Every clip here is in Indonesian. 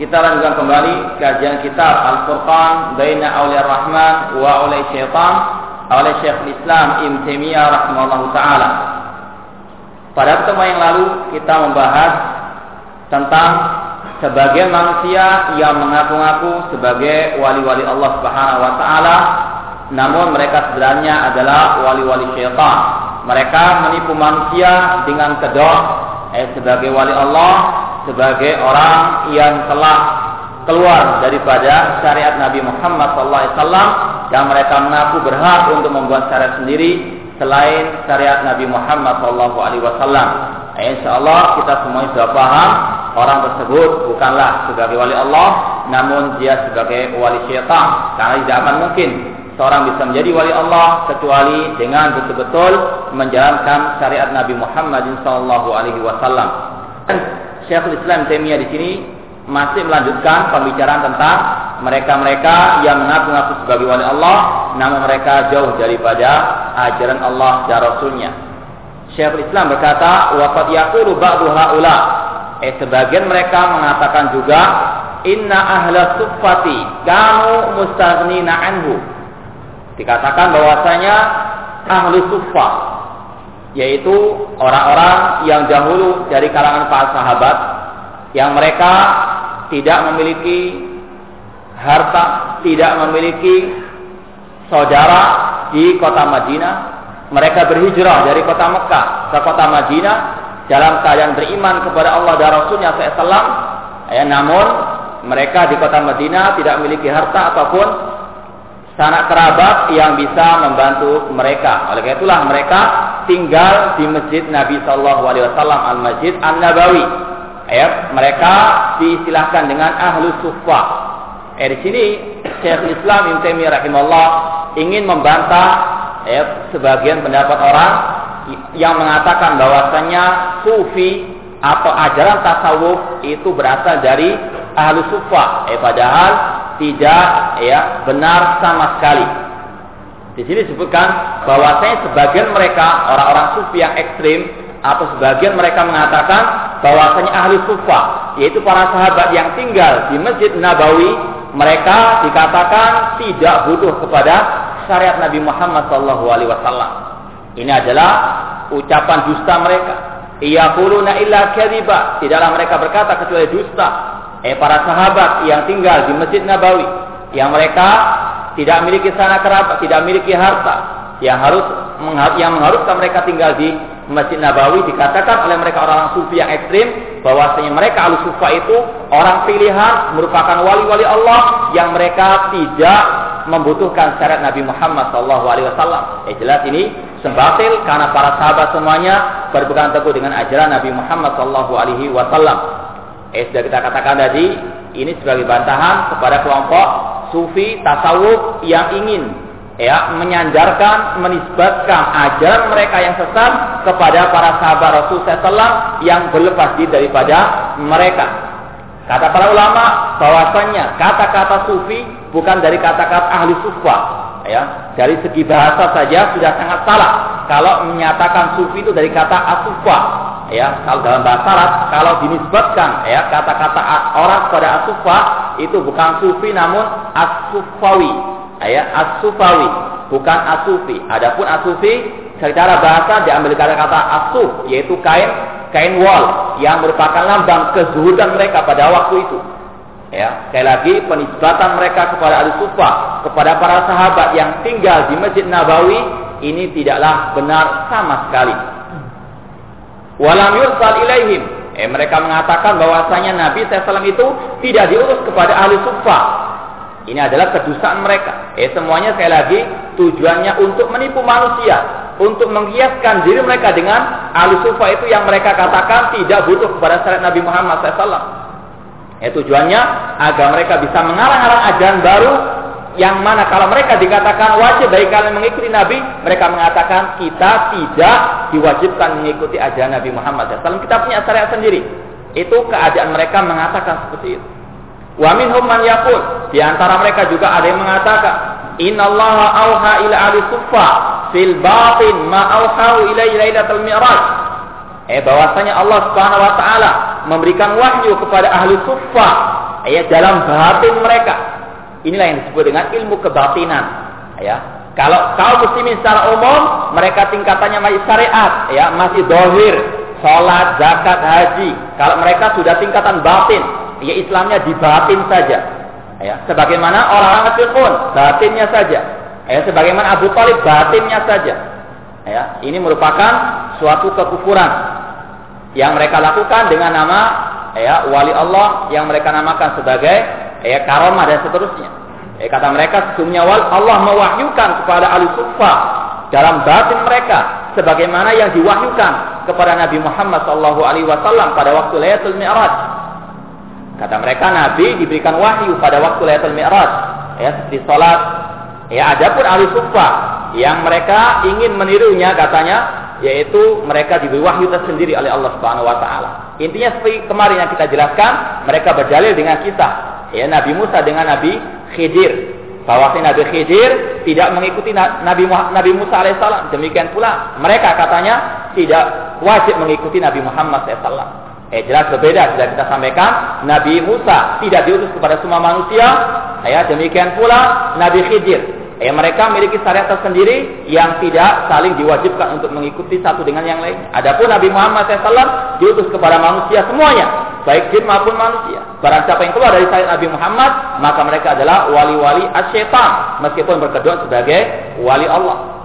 kita lanjutkan kembali kajian kitab Al-Furqan Baina Auliya Rahman wa Auliya Syaitan oleh Syekh Islam Ibn Taimiyah rahimahullah taala. Pada pertemuan yang lalu kita membahas tentang sebagian manusia yang mengaku-ngaku sebagai wali-wali Allah Subhanahu wa taala namun mereka sebenarnya adalah wali-wali syaitan. Mereka menipu manusia dengan kedok eh, sebagai wali Allah sebagai orang yang telah keluar daripada syariat Nabi Muhammad SAW yang mereka mengaku berhak untuk membuat syariat sendiri selain syariat Nabi Muhammad SAW. Insya Allah kita semua sudah paham orang tersebut bukanlah sebagai wali Allah, namun dia sebagai wali syaitan. Karena tidak akan mungkin seorang bisa menjadi wali Allah kecuali dengan betul-betul menjalankan syariat Nabi Muhammad SAW. Syekhul Islam Taimiyah di sini masih melanjutkan pembicaraan tentang mereka-mereka yang mengaku-ngaku sebagai wali Allah namun mereka jauh daripada ajaran Allah dan Rasulnya. Syekhul Islam berkata, "Wa qad yaqulu ba'du haula" Eh sebagian mereka mengatakan juga, "Inna ahla suffati kanu mustaghnina anhu." Dikatakan bahwasanya ahli suffah yaitu orang-orang yang dahulu dari kalangan para sahabat yang mereka tidak memiliki harta, tidak memiliki saudara di kota Madinah. Mereka berhijrah dari kota Mekah ke kota Madinah dalam keadaan beriman kepada Allah dan Rasulnya SAW. Ya, namun mereka di kota Madinah tidak memiliki harta ataupun sanak kerabat yang bisa membantu mereka. Oleh karena itulah mereka tinggal di masjid Nabi Shallallahu Alaihi Wasallam al Masjid An Nabawi. Ya, mereka diistilahkan dengan ahlu sufa. Eh, di sini Syekh Islam Ibn Taimiyah ingin membantah ya, sebagian pendapat orang yang mengatakan bahwasanya sufi atau ajaran tasawuf itu berasal dari ahlu sufa. Eh, padahal tidak ya benar sama sekali. Di sini disebutkan bahwasanya sebagian mereka orang-orang sufi yang ekstrim atau sebagian mereka mengatakan bahwasanya ahli sufa yaitu para sahabat yang tinggal di Masjid Nabawi mereka dikatakan tidak butuh kepada syariat Nabi Muhammad SAW. Ini adalah ucapan dusta mereka. Ia kuluna illa kadiba. Tidaklah mereka berkata kecuali dusta. Eh para sahabat yang tinggal di Masjid Nabawi yang mereka tidak memiliki sana kerabat, tidak memiliki harta, yang harus yang mengharuskan mereka tinggal di Masjid Nabawi dikatakan oleh mereka orang-orang sufi yang ekstrim bahwasanya mereka al sufa itu orang pilihan merupakan wali-wali Allah yang mereka tidak membutuhkan syarat Nabi Muhammad SAW. Eh jelas ini sembatil karena para sahabat semuanya berpegang teguh dengan ajaran Nabi Muhammad SAW. Eh sudah kita katakan tadi ini sebagai bantahan kepada kelompok sufi tasawuf yang ingin ya menyandarkan menisbatkan ajaran mereka yang sesat kepada para sahabat Rasul SAW yang berlepas diri daripada mereka. Kata para ulama bahwasanya kata-kata sufi bukan dari kata-kata ahli sufa ya dari segi bahasa saja sudah sangat salah kalau menyatakan sufi itu dari kata asufa ya kalau dalam bahasa Arab kalau dinisbatkan ya kata-kata orang kepada asufa itu bukan sufi namun asufawi ya asufawi bukan asufi adapun asufi secara bahasa diambil kata-kata asuf yaitu kain kain wol yang merupakan lambang kezuhudan mereka pada waktu itu. Ya sekali lagi penisbatan mereka kepada al sufa kepada para sahabat yang tinggal di masjid Nabawi ini tidaklah benar sama sekali Walam yursal ilaihim. Eh, mereka mengatakan bahwasanya Nabi SAW itu tidak diurus kepada ahli sufa. Ini adalah kedustaan mereka. Eh, semuanya sekali lagi tujuannya untuk menipu manusia, untuk menghiaskan diri mereka dengan ahli sufa itu yang mereka katakan tidak butuh kepada syariat Nabi Muhammad SAW. Ya, tujuannya agar mereka bisa mengarang-arang ajaran baru yang mana kalau mereka dikatakan wajib bagi kalian mengikuti Nabi, mereka mengatakan kita tidak diwajibkan mengikuti ajaran Nabi Muhammad SAW. Kita punya syariat sendiri. Itu keadaan mereka mengatakan seperti itu. Wa minhum man yaqul, di antara mereka juga ada yang mengatakan, "Innallaha auha ila ali suffa fil batin ma auha ila lailatul mi'raj." Eh bahwasanya Allah Subhanahu wa taala memberikan wahyu kepada ahli suffa ya dalam batin mereka. Inilah yang disebut dengan ilmu kebatinan. Ya, kalau kaum muslimin secara umum mereka tingkatannya masih syariat, ya masih dohir, sholat, zakat, haji. Kalau mereka sudah tingkatan batin, ya Islamnya di batin saja. Ya, sebagaimana orang-orang pun batinnya saja. Ya, sebagaimana Abu Talib batinnya saja. Ya, ini merupakan suatu kekufuran yang mereka lakukan dengan nama ya wali Allah yang mereka namakan sebagai ya karomah dan seterusnya. Ya, kata mereka sesungguhnya Allah mewahyukan kepada ahli sufa dalam batin mereka sebagaimana yang diwahyukan kepada Nabi Muhammad SAW pada waktu Lailatul Mi'raj Kata mereka Nabi diberikan wahyu pada waktu Lailatul Mi'raj, ya seperti salat. Ya adapun ahli sufa yang mereka ingin menirunya katanya yaitu mereka diberi wahyu tersendiri oleh Allah Subhanahu wa taala. Intinya seperti kemarin yang kita jelaskan, mereka berdalil dengan kisah ya Nabi Musa dengan Nabi Khidir. Bahwa Nabi Khidir tidak mengikuti Nabi Nabi Musa alaihissalam. Demikian pula mereka katanya tidak wajib mengikuti Nabi Muhammad alaihissalam. Eh jelas berbeda sudah kita sampaikan Nabi Musa tidak diutus kepada semua manusia. Ya, demikian pula Nabi Khidir. Eh mereka memiliki syariat tersendiri yang tidak saling diwajibkan untuk mengikuti satu dengan yang lain. Adapun Nabi Muhammad SAW diutus kepada manusia semuanya, baik jin maupun manusia. Barang siapa yang keluar dari syariat Nabi Muhammad, maka mereka adalah wali-wali asyaitan, meskipun berkedok sebagai wali Allah.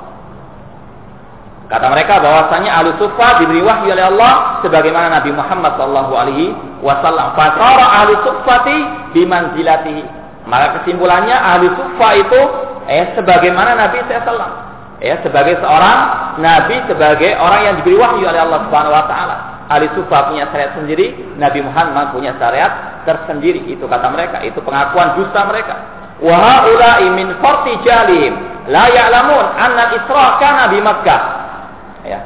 Kata mereka bahwasanya ahli sufa diberi wahyu oleh Allah sebagaimana Nabi Muhammad sallallahu alaihi wasallam. Fasara ahli sufati bimanzilatihi. Maka kesimpulannya ahli sufa itu eh sebagaimana Nabi sallallahu ya sebagai seorang nabi sebagai orang yang diberi wahyu oleh Allah Subhanahu wa taala. Ahli sufa punya syariat sendiri, Nabi Muhammad punya syariat tersendiri. Itu kata mereka, itu pengakuan dusta mereka. Wa haula'i min farti jalihim la ya'lamun anna al-Isra kana bi Makkah Ya.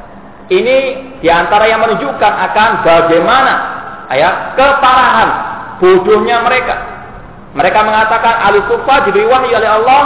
Ini di antara yang menunjukkan akan bagaimana ya keparahan bodohnya mereka. Mereka mengatakan ahli sufa diberi wahyu oleh Allah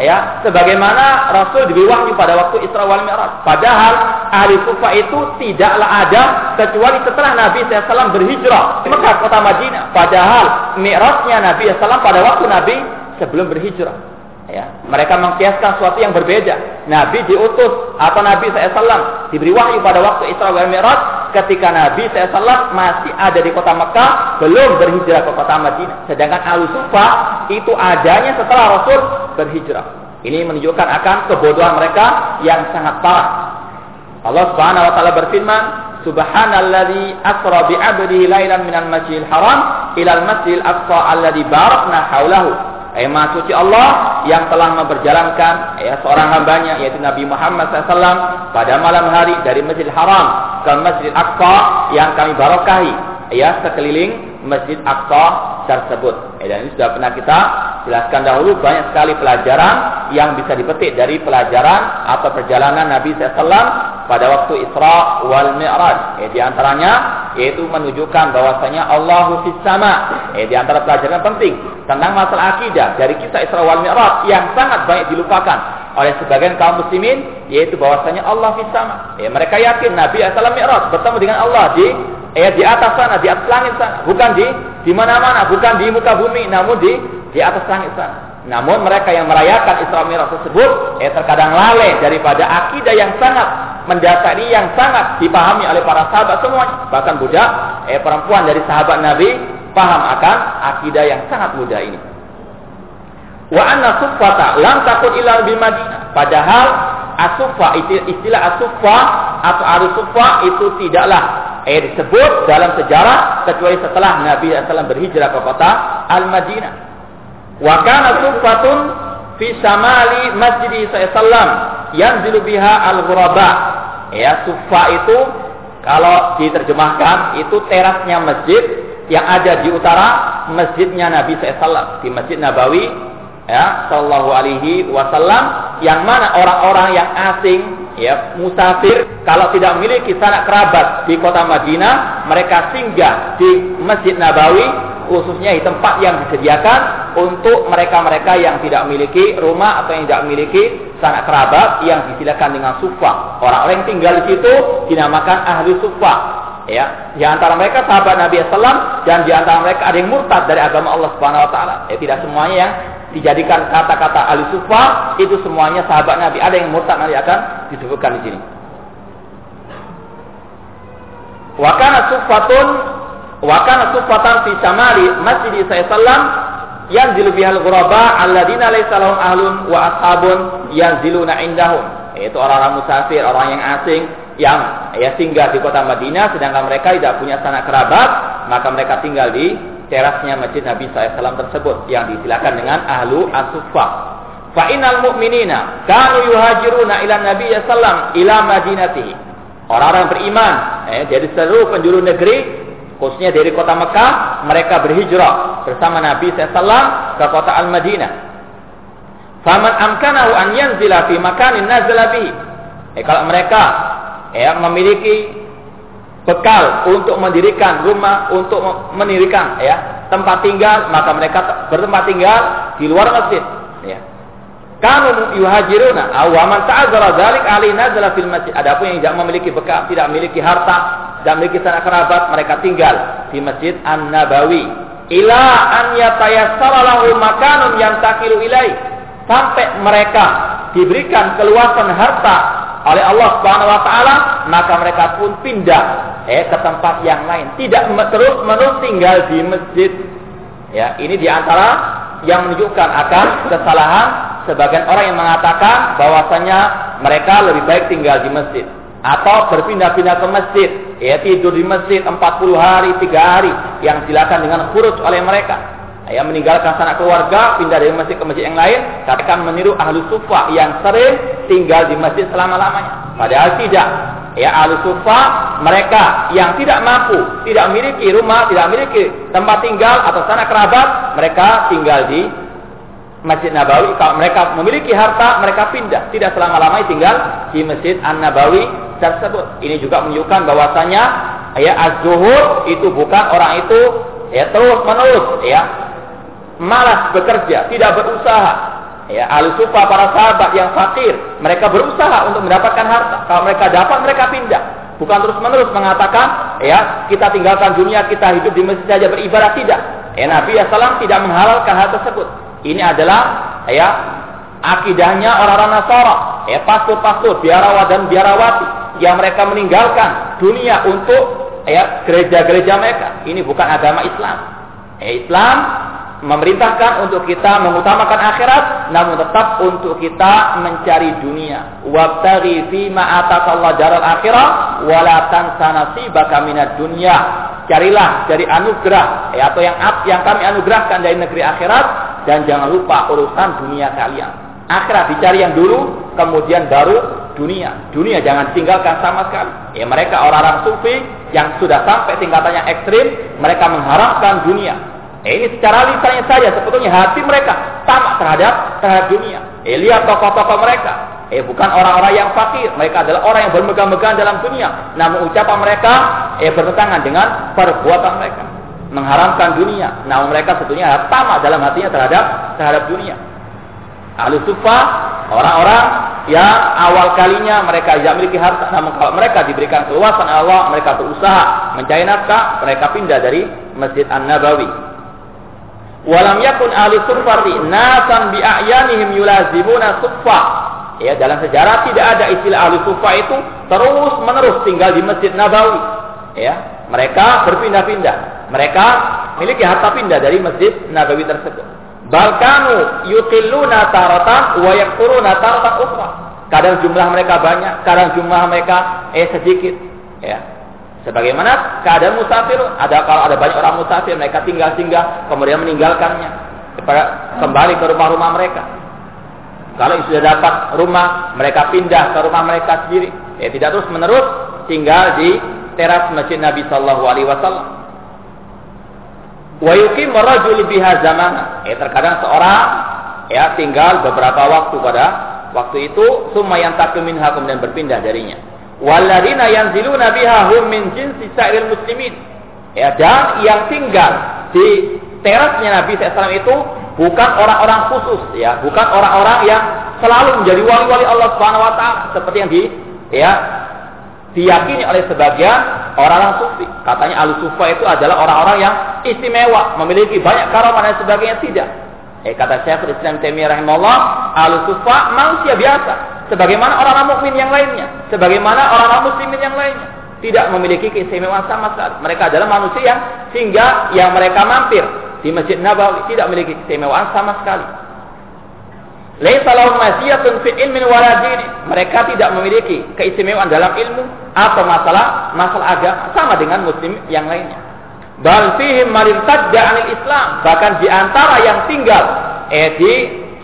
ya sebagaimana Rasul diberi wahyu pada waktu Isra wal Mi'raj. Padahal ahli sufa itu tidaklah ada kecuali setelah Nabi SAW berhijrah ke Mekah kota Madinah. Padahal Mi'rajnya Nabi SAW pada waktu Nabi sebelum berhijrah. Ya, mereka mengkiaskan sesuatu yang berbeda. Nabi diutus atau Nabi SAW diberi wahyu pada waktu Isra wal Mi'raj ketika Nabi SAW masih ada di kota Mekah belum berhijrah ke kota Madinah. Sedangkan Al Sufa itu adanya setelah Rasul berhijrah. Ini menunjukkan akan kebodohan mereka yang sangat parah. Allah Subhanahu wa taala berfirman, Subhanalladzi asra bi 'abdihi lailan minal masjidil haram ilal masjidil aqsa alladzi barakna haulahu eh, maha suci Allah yang telah memperjalankan ya seorang hambanya yaitu Nabi Muhammad SAW pada malam hari dari Masjid Haram ke Masjid Aqsa yang kami barokahi ya sekeliling Masjid Aqsa tersebut. Eh, dan ini sudah pernah kita jelaskan dahulu banyak sekali pelajaran yang bisa dipetik dari pelajaran atau perjalanan Nabi SAW pada waktu Isra wal Mi'raj. Eh, di antaranya yaitu menunjukkan bahwasanya Allahu fis sama. Eh, di antara pelajaran penting tentang masalah akidah dari kisah Isra wal Mi'raj yang sangat banyak dilupakan oleh sebagian kaum muslimin yaitu bahwasanya Allah fis sama. Eh, mereka yakin Nabi SAW Mi'raj bertemu dengan Allah di eh di atas sana, di atas langit sana, bukan di di mana-mana, bukan di muka bumi, namun di di atas langit sana. Namun mereka yang merayakan Isra Mi'raj tersebut eh terkadang lalai daripada akidah yang sangat mendasari yang sangat dipahami oleh para sahabat semuanya. Bahkan budak eh perempuan dari sahabat Nabi paham akan akidah yang sangat mudah ini. Wa anna suffata lam takun illa. Padahal asuffa istilah asuffa atau arusuffa itu tidaklah eh disebut dalam sejarah kecuali setelah Nabi SAW berhijrah ke kota Al-Madinah. Wa kana fi samali masjid sallam yanzilu biha al-ghuraba. Ya, suffa itu kalau diterjemahkan itu terasnya masjid yang ada di utara masjidnya Nabi SAW di Masjid Nabawi ya Sallallahu Alaihi Wasallam yang mana orang-orang yang asing ya musafir kalau tidak memiliki sanak kerabat di kota Madinah mereka singgah di Masjid Nabawi khususnya di tempat yang disediakan untuk mereka-mereka yang tidak memiliki rumah atau yang tidak memiliki sanak kerabat yang disilakan dengan sufa. Orang-orang yang tinggal di situ dinamakan ahli sufa. Ya, di antara mereka sahabat Nabi SAW dan di antara mereka ada yang murtad dari agama Allah Subhanahu Wa Taala. Ya, tidak semuanya yang dijadikan kata-kata ahli sufa itu semuanya sahabat Nabi. Ada yang murtad nanti akan disebutkan di sini. Wakana sufatun wakana sufatan fi samari masjid sallam yang bihal ghuraba alladzina laysa lahum ahlun wa ashabun yanziluna indahum. Yaitu orang-orang musafir, orang yang asing yang ya singgah di kota Madinah sedangkan mereka tidak punya sanak kerabat, maka mereka tinggal di terasnya masjid Nabi SAW tersebut yang disilakan dengan ahlu asufah. Fa innal mu'minina kanu yuhajiruna ila Nabi sallam ila madinatihi. Orang-orang beriman eh, dari seluruh penjuru negeri khususnya dari kota Mekah mereka berhijrah bersama Nabi SAW ke kota Al-Madinah. Faman amkanahu an yanzila fi makanin nazala bihi. Eh, kalau mereka eh, memiliki bekal untuk mendirikan rumah, untuk mendirikan ya tempat tinggal, maka mereka bertempat tinggal di luar masjid. Kanu yuhajiruna awaman ta'azzara dzalik alina nazala fil masjid. Adapun yang tidak memiliki bekal, tidak memiliki harta, tidak memiliki sanak kerabat, mereka tinggal di Masjid An-Nabawi. Ila an yatayassara lahu makanun yantakilu ilai. Sampai mereka diberikan keluasan harta oleh Allah Subhanahu wa taala, maka mereka pun pindah eh ke tempat yang lain, tidak terus-menerus tinggal di masjid. Ya, ini di antara yang menunjukkan akan kesalahan sebagian orang yang mengatakan bahwasanya mereka lebih baik tinggal di masjid atau berpindah-pindah ke masjid, ya tidur di masjid 40 hari, 3 hari yang silakan dengan khuruj oleh mereka yang meninggalkan sanak keluarga, pindah dari masjid ke masjid yang lain, katakan meniru ahlu sufa yang sering tinggal di masjid selama-lamanya. Padahal tidak. Ya ahlu sufa mereka yang tidak mampu, tidak memiliki rumah, tidak memiliki tempat tinggal atau sanak kerabat, mereka tinggal di Masjid Nabawi. Kalau mereka memiliki harta, mereka pindah. Tidak selama-lamanya tinggal di Masjid An-Nabawi tersebut. Ini juga menunjukkan bahwasanya ya az-zuhud itu bukan orang itu ya terus menerus ya malas bekerja, tidak berusaha. Ya, para sahabat yang fakir, mereka berusaha untuk mendapatkan harta. Kalau mereka dapat, mereka pindah. Bukan terus-menerus mengatakan, ya, kita tinggalkan dunia, kita hidup di masjid saja beribadah tidak. Ya, Nabi SAW tidak menghalalkan hal tersebut. Ini adalah ya akidahnya orang-orang Nasara, ya pastor-pastor, biarawat dan biarawati yang mereka meninggalkan dunia untuk ya gereja-gereja mereka. Ini bukan agama Islam. Ya, Islam memerintahkan untuk kita mengutamakan akhirat namun tetap untuk kita mencari dunia wabtaghi fi ma atakallahu daral akhirah wala tansa nasibaka minad dunya carilah dari anugerah ya, atau yang yang kami anugerahkan dari negeri akhirat dan jangan lupa urusan dunia kalian akhirat dicari yang dulu kemudian baru dunia dunia jangan tinggalkan sama sekali ya mereka orang-orang sufi yang sudah sampai tingkatannya ekstrim mereka mengharapkan dunia Eh, ini secara lisannya saja sebetulnya hati mereka tamak terhadap terhadap dunia. Eh, lihat tokoh-tokoh mereka. Eh, bukan orang-orang yang fakir. Mereka adalah orang yang bermegang-megang dalam dunia. Namun ucapan mereka eh bertentangan dengan perbuatan mereka. Mengharamkan dunia. Namun mereka sebetulnya tamak dalam hatinya terhadap terhadap dunia. Ahli sufa, orang-orang yang awal kalinya mereka tidak memiliki harta, namun kalau mereka diberikan keluasan Allah, mereka berusaha mencari nafkah, mereka pindah dari Masjid An-Nabawi Walam yakun ahli suffari nasan bi a'yanihim yulazimuna suffa. Ya, dalam sejarah tidak ada istilah ahli suffa itu terus menerus tinggal di Masjid Nabawi. Ya, mereka berpindah-pindah. Mereka memiliki harta pindah dari Masjid Nabawi tersebut. Balkanu yuqilluna taratan wa yakfuruna taratan ukhra. Kadang jumlah mereka banyak, kadang jumlah mereka eh sedikit. Ya, Sebagaimana keadaan musafir, ada kalau ada banyak orang musafir, mereka tinggal singgah, kemudian meninggalkannya, kembali ke rumah-rumah mereka. Kalau sudah dapat rumah, mereka pindah ke rumah mereka sendiri. Ya, tidak terus menerus tinggal di teras masjid Nabi Shallallahu Alaihi Wasallam. Wa yuqim rajul biha zamana. Eh terkadang seorang ya tinggal beberapa waktu pada waktu itu summa yantakim minha kemudian berpindah darinya. Walladzina yanziluna biha hum min jinsi sa'iril muslimin. Ya dan yang tinggal di terasnya Nabi SAW itu bukan orang-orang khusus ya, bukan orang-orang yang selalu menjadi wali-wali Allah Subhanahu seperti yang di ya diyakini oleh sebagian orang-orang sufi. Katanya al sufa itu adalah orang-orang yang istimewa, memiliki banyak karamah dan sebagainya tidak. Eh kata Syekhul Islam Taimiyah rahimahullah, al sufa manusia biasa, sebagaimana orang-orang mukmin yang lainnya, sebagaimana orang-orang muslimin yang lainnya. Tidak memiliki keistimewaan sama sekali. Mereka adalah manusia yang sehingga yang mereka mampir di Masjid Nabawi tidak memiliki keistimewaan sama sekali. Laisa fi ilmin wala Mereka tidak memiliki keistimewaan dalam ilmu atau masalah masalah agama sama dengan muslim yang lainnya. Bal fihim marintadda anil Islam, bahkan di antara yang tinggal eh di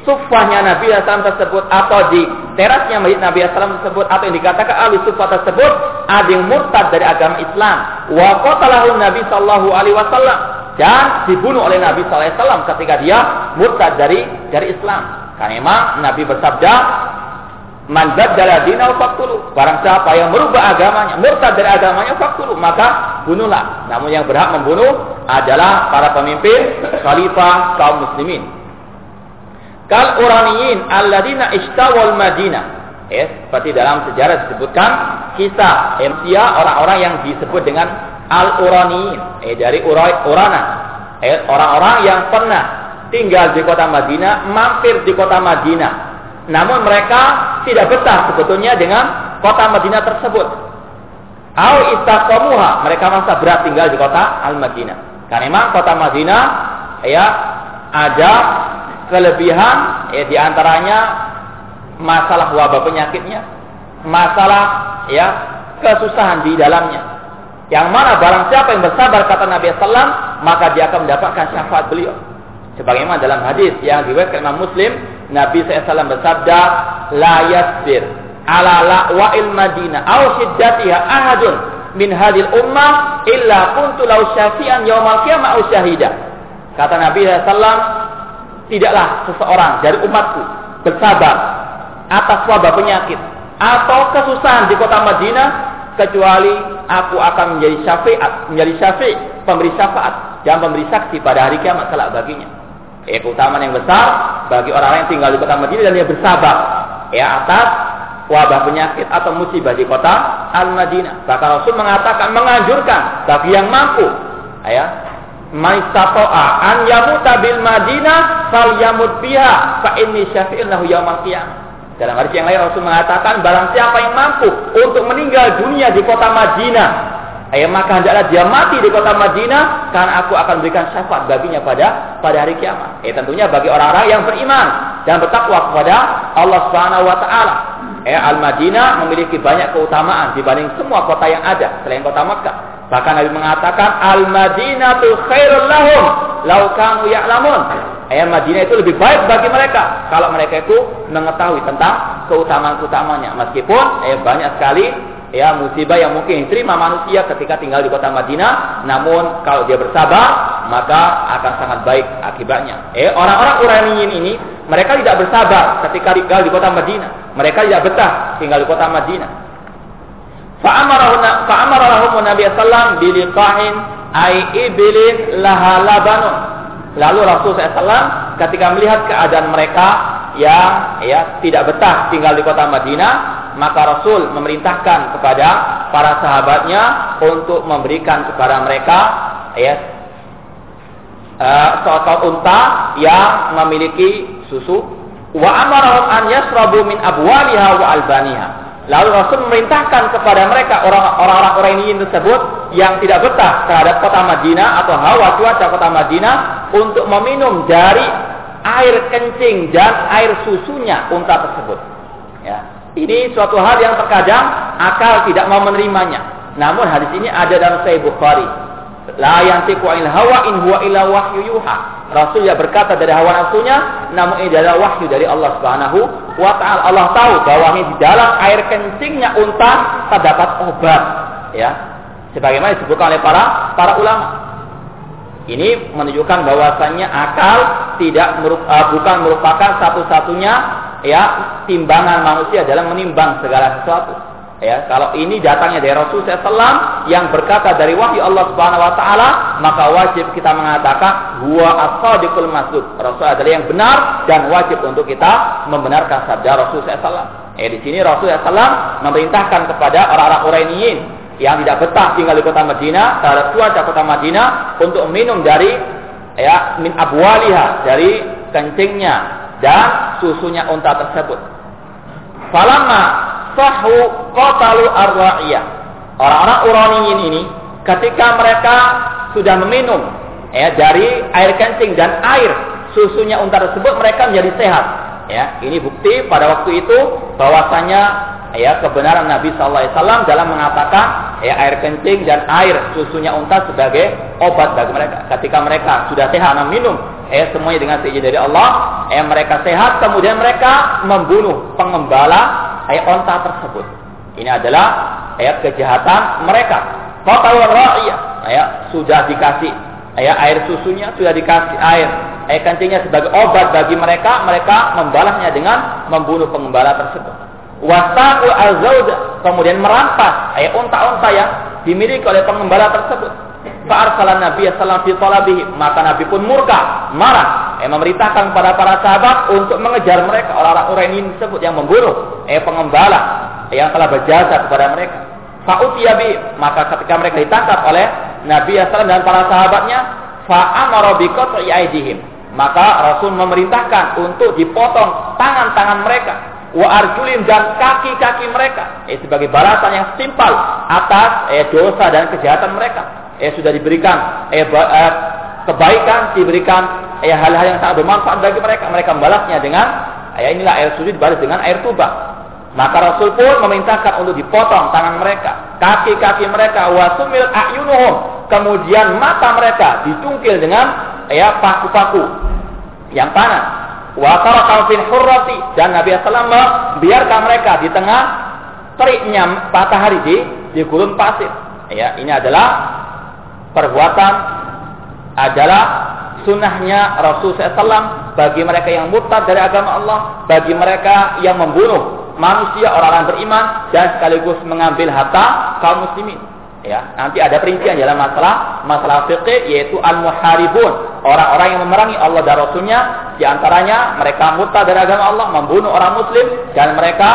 sufahnya Nabi SAW tersebut atau di terasnya masjid Nabi SAW tersebut atau yang dikatakan ahli sufah tersebut ada yang murtad dari agama Islam. Wa qatalahu Nabi sallallahu alaihi wasallam dan dibunuh oleh Nabi sallallahu alaihi wasallam ketika dia murtad dari dari Islam. Karena memang Nabi bersabda, Man baddala dinahu faqtulu. Barang siapa yang merubah agamanya, murtad dari agamanya faqtulu, maka bunuhlah. Namun yang berhak membunuh adalah para pemimpin khalifah kaum muslimin. Kal uraniyin alladina ishtawal Madinah. Eh, seperti dalam sejarah disebutkan kisah emsia orang-orang yang disebut dengan al-uraniyin, eh dari urana. Eh, orang-orang yang pernah tinggal di kota Madinah, mampir di kota Madinah. Namun mereka tidak betah sebetulnya dengan kota Madinah tersebut. Au istaqamuha, mereka masa berat tinggal di kota Al-Madinah. Karena memang kota Madinah ya ada kelebihan ya di antaranya masalah wabah penyakitnya, masalah ya kesusahan di dalamnya. Yang mana barang siapa yang bersabar kata Nabi Sallam maka dia akan mendapatkan syafaat beliau. Sebagaimana dalam hadis yang diriwayatkan Imam Muslim, Nabi SAW bersabda, "La yasbir ala la'wa'il Madinah aw shiddatiha ahadun min hadil ummah illa kuntu law syafi'an yaumal qiyamah aw syahida." Kata Nabi SAW, tidaklah seseorang dari umatku bersabar atas wabah penyakit atau kesusahan di kota Madinah kecuali aku akan menjadi syafiat, menjadi syafi, pemberi syafaat dan pemberi saksi pada hari kiamat kelak baginya ya keutamaan yang besar bagi orang-orang yang tinggal di kota Madinah dan dia bersabar ya atas wabah penyakit atau musibah di kota Al-Madinah. Bahkan Rasul mengatakan menganjurkan bagi yang mampu ya maistata'a an yamuta bil Madinah fal yamut biha fa inni syafi'un lahu qiyamah. Dalam hadis yang lain Rasul mengatakan barang siapa yang mampu untuk meninggal dunia di kota Madinah Eh, maka hendaklah dia mati di kota Madinah karena aku akan berikan syafaat baginya pada pada hari kiamat. Eh tentunya bagi orang-orang yang beriman dan bertakwa kepada Allah Subhanahu wa taala. Eh Al-Madinah memiliki banyak keutamaan dibanding semua kota yang ada selain kota Makkah. Bahkan Nabi mengatakan Al-Madinatu khairul lahum law kanu ya'lamun. Eh Madinah itu lebih baik bagi mereka kalau mereka itu mengetahui tentang keutamaan-keutamanya. Meskipun eh banyak sekali ya musibah yang mungkin diterima manusia ketika tinggal di kota Madinah namun kalau dia bersabar maka akan sangat baik akibatnya. Eh orang-orang Uraniyin ini mereka tidak bersabar ketika tinggal di kota Madinah. Mereka tidak betah tinggal di kota Madinah. Fa'amarahum Nabi sallam biliqahin ai ibilin laha lalu Rasul SAW ketika melihat keadaan mereka yang ya tidak betah tinggal di kota Madinah maka Rasul memerintahkan kepada para sahabatnya untuk memberikan kepada mereka ya uh, seekor unta yang memiliki susu. Wa amarahum an yasrabu min abwaliha wa albaniha. Lalu Rasul memerintahkan kepada mereka orang-orang orang ini tersebut yang tidak betah terhadap kota Madinah atau hawa cuaca kota Madinah untuk meminum dari air kencing dan air susunya unta tersebut ya ini suatu hal yang terkadang akal tidak mau menerimanya. Namun hadis ini ada dalam Sahih Bukhari. La yantiqu anil hawa in huwa illa wahyu yuha. Rasul ya berkata dari hawa nafsunya, namun ini adalah wahyu dari Allah Subhanahu wa taala. Allah tahu bahwa di dalam air kencingnya unta terdapat obat, ya. Sebagaimana disebutkan oleh para para ulama. Ini menunjukkan bahwasannya akal tidak uh, bukan merupakan satu-satunya ya timbangan manusia dalam menimbang segala sesuatu. Ya, kalau ini datangnya dari Rasul SAW yang berkata dari wahyu Allah Subhanahu Wa Taala, maka wajib kita mengatakan huwa as-sadiqul masduq. Rasul adalah yang benar dan wajib untuk kita membenarkan sabda Rasul SAW. Ya, di sini Rasul SAW memerintahkan kepada orang-orang Quraisyin yang tidak betah tinggal di kota Madinah terhadap cuaca kota Madinah untuk minum dari ya min abwaliha dari kencingnya dan susunya unta tersebut. Falamma sahu qatalu ar-ra'iyah. Orang-orang Uraniyin ini ketika mereka sudah meminum ya dari air kencing dan air susunya unta tersebut mereka menjadi sehat. Ya, ini bukti pada waktu itu bahwasanya ya kebenaran Nabi Shallallahu Alaihi Wasallam dalam mengatakan ya air kencing dan air susunya unta sebagai obat bagi mereka. Ketika mereka sudah sehat minum ya semuanya dengan seizin dari Allah, ya mereka sehat kemudian mereka membunuh pengembala ayat onta tersebut. Ini adalah ayat kejahatan mereka. Qatal ra'iyah, ya sudah dikasih ayat air susunya sudah dikasih air air kencingnya sebagai obat bagi mereka, mereka membalasnya dengan membunuh pengembala tersebut. Wasaqu azauda kemudian merampas ayat onta-onta yang dimiliki oleh pengembala tersebut. Fa'arsalan Nabi sallallahu alaihi maka Nabi pun murka, marah, eh, memerintahkan kepada para sahabat untuk mengejar mereka orang-orang ini tersebut yang membunuh eh pengembala yang telah berjasa kepada mereka. Fa'utiyabi maka ketika mereka ditangkap oleh Nabi sallallahu dan para sahabatnya, fa'amara. Maka Rasul memerintahkan untuk dipotong tangan-tangan mereka wa arjulin dan kaki-kaki mereka eh, sebagai balasan yang simpel atas eh, dosa dan kejahatan mereka eh sudah diberikan eh, eh kebaikan, diberikan eh hal-hal yang sangat bermanfaat bagi mereka. Mereka membalasnya dengan eh inilah air suci dibalas dengan air tuba. Maka Rasul pun memerintahkan untuk dipotong tangan mereka, kaki-kaki mereka, wasumil ayunuhum. Kemudian mata mereka ditungkil dengan ya paku-paku yang panas. Wa tarakal hurrati dan Nabi SAW membiarkan mereka di tengah teriknya matahari di di gurun pasir. Ya, ini adalah perbuatan adalah sunnahnya Rasul SAW bagi mereka yang murtad dari agama Allah, bagi mereka yang membunuh manusia orang-orang beriman dan sekaligus mengambil harta kaum muslimin. Ya, nanti ada perincian dalam masalah masalah fikih yaitu al-muharibun, orang-orang yang memerangi Allah dan Rasulnya, di antaranya mereka murtad dari agama Allah, membunuh orang muslim dan mereka